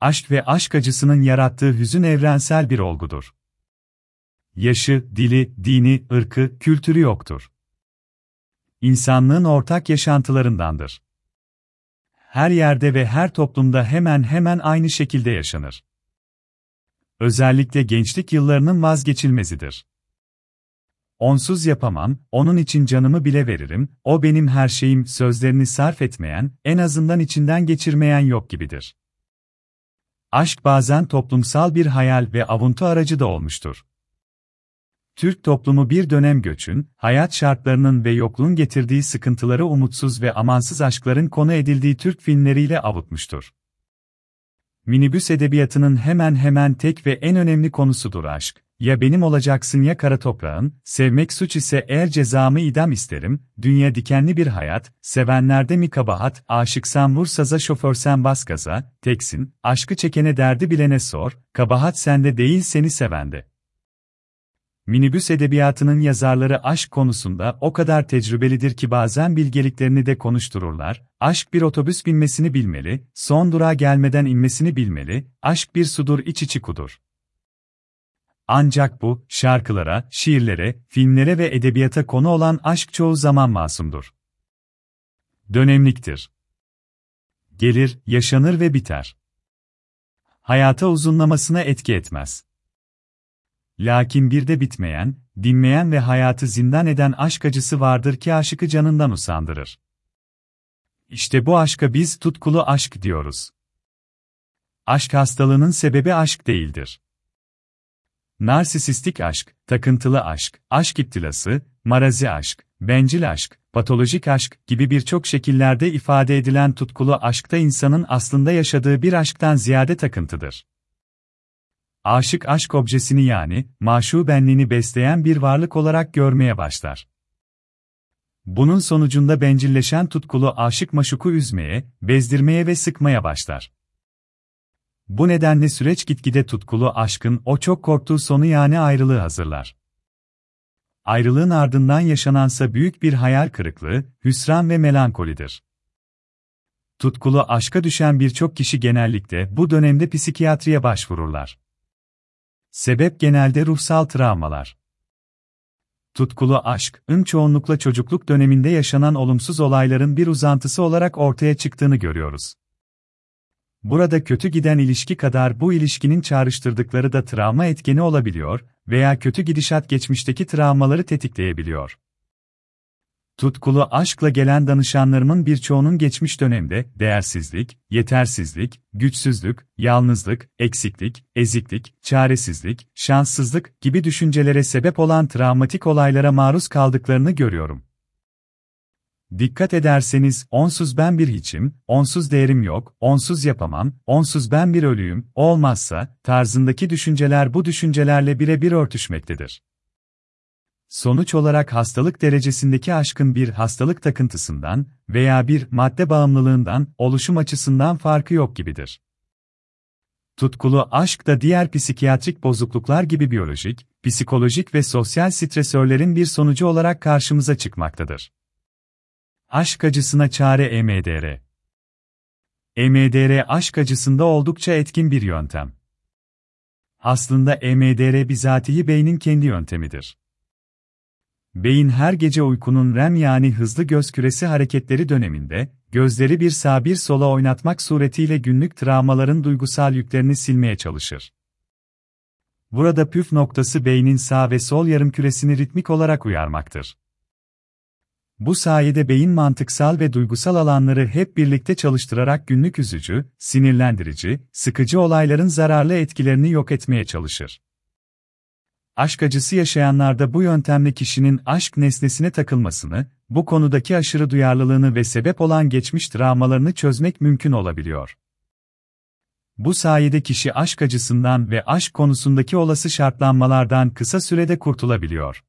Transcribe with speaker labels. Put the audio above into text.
Speaker 1: aşk ve aşk acısının yarattığı hüzün evrensel bir olgudur. Yaşı, dili, dini, ırkı, kültürü yoktur. İnsanlığın ortak yaşantılarındandır. Her yerde ve her toplumda hemen hemen aynı şekilde yaşanır. Özellikle gençlik yıllarının vazgeçilmezidir. Onsuz yapamam, onun için canımı bile veririm, o benim her şeyim sözlerini sarf etmeyen, en azından içinden geçirmeyen yok gibidir. Aşk bazen toplumsal bir hayal ve avuntu aracı da olmuştur. Türk toplumu bir dönem göçün, hayat şartlarının ve yokluğun getirdiği sıkıntıları umutsuz ve amansız aşkların konu edildiği Türk filmleriyle avutmuştur. Minibüs edebiyatının hemen hemen tek ve en önemli konusudur aşk. Ya benim olacaksın ya kara toprağın, sevmek suç ise eğer cezamı idam isterim, dünya dikenli bir hayat, sevenlerde mi kabahat, aşıksan vur saza şoförsen bas gaza, teksin, aşkı çekene derdi bilene sor, kabahat sende değil seni sevende. Minibüs edebiyatının yazarları aşk konusunda o kadar tecrübelidir ki bazen bilgeliklerini de konuştururlar. Aşk bir otobüs binmesini bilmeli, son durağa gelmeden inmesini bilmeli, aşk bir sudur iç içi kudur. Ancak bu, şarkılara, şiirlere, filmlere ve edebiyata konu olan aşk çoğu zaman masumdur. Dönemliktir. Gelir, yaşanır ve biter. Hayata uzunlamasına etki etmez. Lakin bir de bitmeyen, dinmeyen ve hayatı zindan eden aşk acısı vardır ki aşıkı canından usandırır. İşte bu aşka biz tutkulu aşk diyoruz. Aşk hastalığının sebebi aşk değildir. Narsisistik aşk, takıntılı aşk, aşk iptilası, marazi aşk, bencil aşk, patolojik aşk gibi birçok şekillerde ifade edilen tutkulu aşkta insanın aslında yaşadığı bir aşktan ziyade takıntıdır. Aşık aşk objesini yani, maşu benliğini besleyen bir varlık olarak görmeye başlar. Bunun sonucunda bencilleşen tutkulu aşık maşuku üzmeye, bezdirmeye ve sıkmaya başlar. Bu nedenle süreç gitgide tutkulu aşkın o çok korktuğu sonu yani ayrılığı hazırlar. Ayrılığın ardından yaşanansa büyük bir hayal kırıklığı, hüsran ve melankolidir. Tutkulu aşka düşen birçok kişi genellikle bu dönemde psikiyatriye başvururlar. Sebep genelde ruhsal travmalar. Tutkulu aşk, ın çoğunlukla çocukluk döneminde yaşanan olumsuz olayların bir uzantısı olarak ortaya çıktığını görüyoruz. Burada kötü giden ilişki kadar bu ilişkinin çağrıştırdıkları da travma etkeni olabiliyor veya kötü gidişat geçmişteki travmaları tetikleyebiliyor. Tutkulu aşkla gelen danışanlarımın birçoğunun geçmiş dönemde değersizlik, yetersizlik, güçsüzlük, yalnızlık, eksiklik, eziklik, çaresizlik, şanssızlık gibi düşüncelere sebep olan travmatik olaylara maruz kaldıklarını görüyorum. Dikkat ederseniz, onsuz ben bir hiçim, onsuz değerim yok, onsuz yapamam, onsuz ben bir ölüyüm, olmazsa, tarzındaki düşünceler bu düşüncelerle birebir örtüşmektedir. Sonuç olarak hastalık derecesindeki aşkın bir hastalık takıntısından veya bir madde bağımlılığından oluşum açısından farkı yok gibidir. Tutkulu aşk da diğer psikiyatrik bozukluklar gibi biyolojik, psikolojik ve sosyal stresörlerin bir sonucu olarak karşımıza çıkmaktadır. Aşk acısına çare EMDR. EMDR aşk acısında oldukça etkin bir yöntem. Aslında EMDR bizatihi beynin kendi yöntemidir. Beyin her gece uykunun REM yani hızlı göz küresi hareketleri döneminde, gözleri bir sağ bir sola oynatmak suretiyle günlük travmaların duygusal yüklerini silmeye çalışır. Burada püf noktası beynin sağ ve sol yarım küresini ritmik olarak uyarmaktır. Bu sayede beyin mantıksal ve duygusal alanları hep birlikte çalıştırarak günlük üzücü, sinirlendirici, sıkıcı olayların zararlı etkilerini yok etmeye çalışır. Aşk acısı yaşayanlarda bu yöntemle kişinin aşk nesnesine takılmasını, bu konudaki aşırı duyarlılığını ve sebep olan geçmiş travmalarını çözmek mümkün olabiliyor. Bu sayede kişi aşk acısından ve aşk konusundaki olası şartlanmalardan kısa sürede kurtulabiliyor.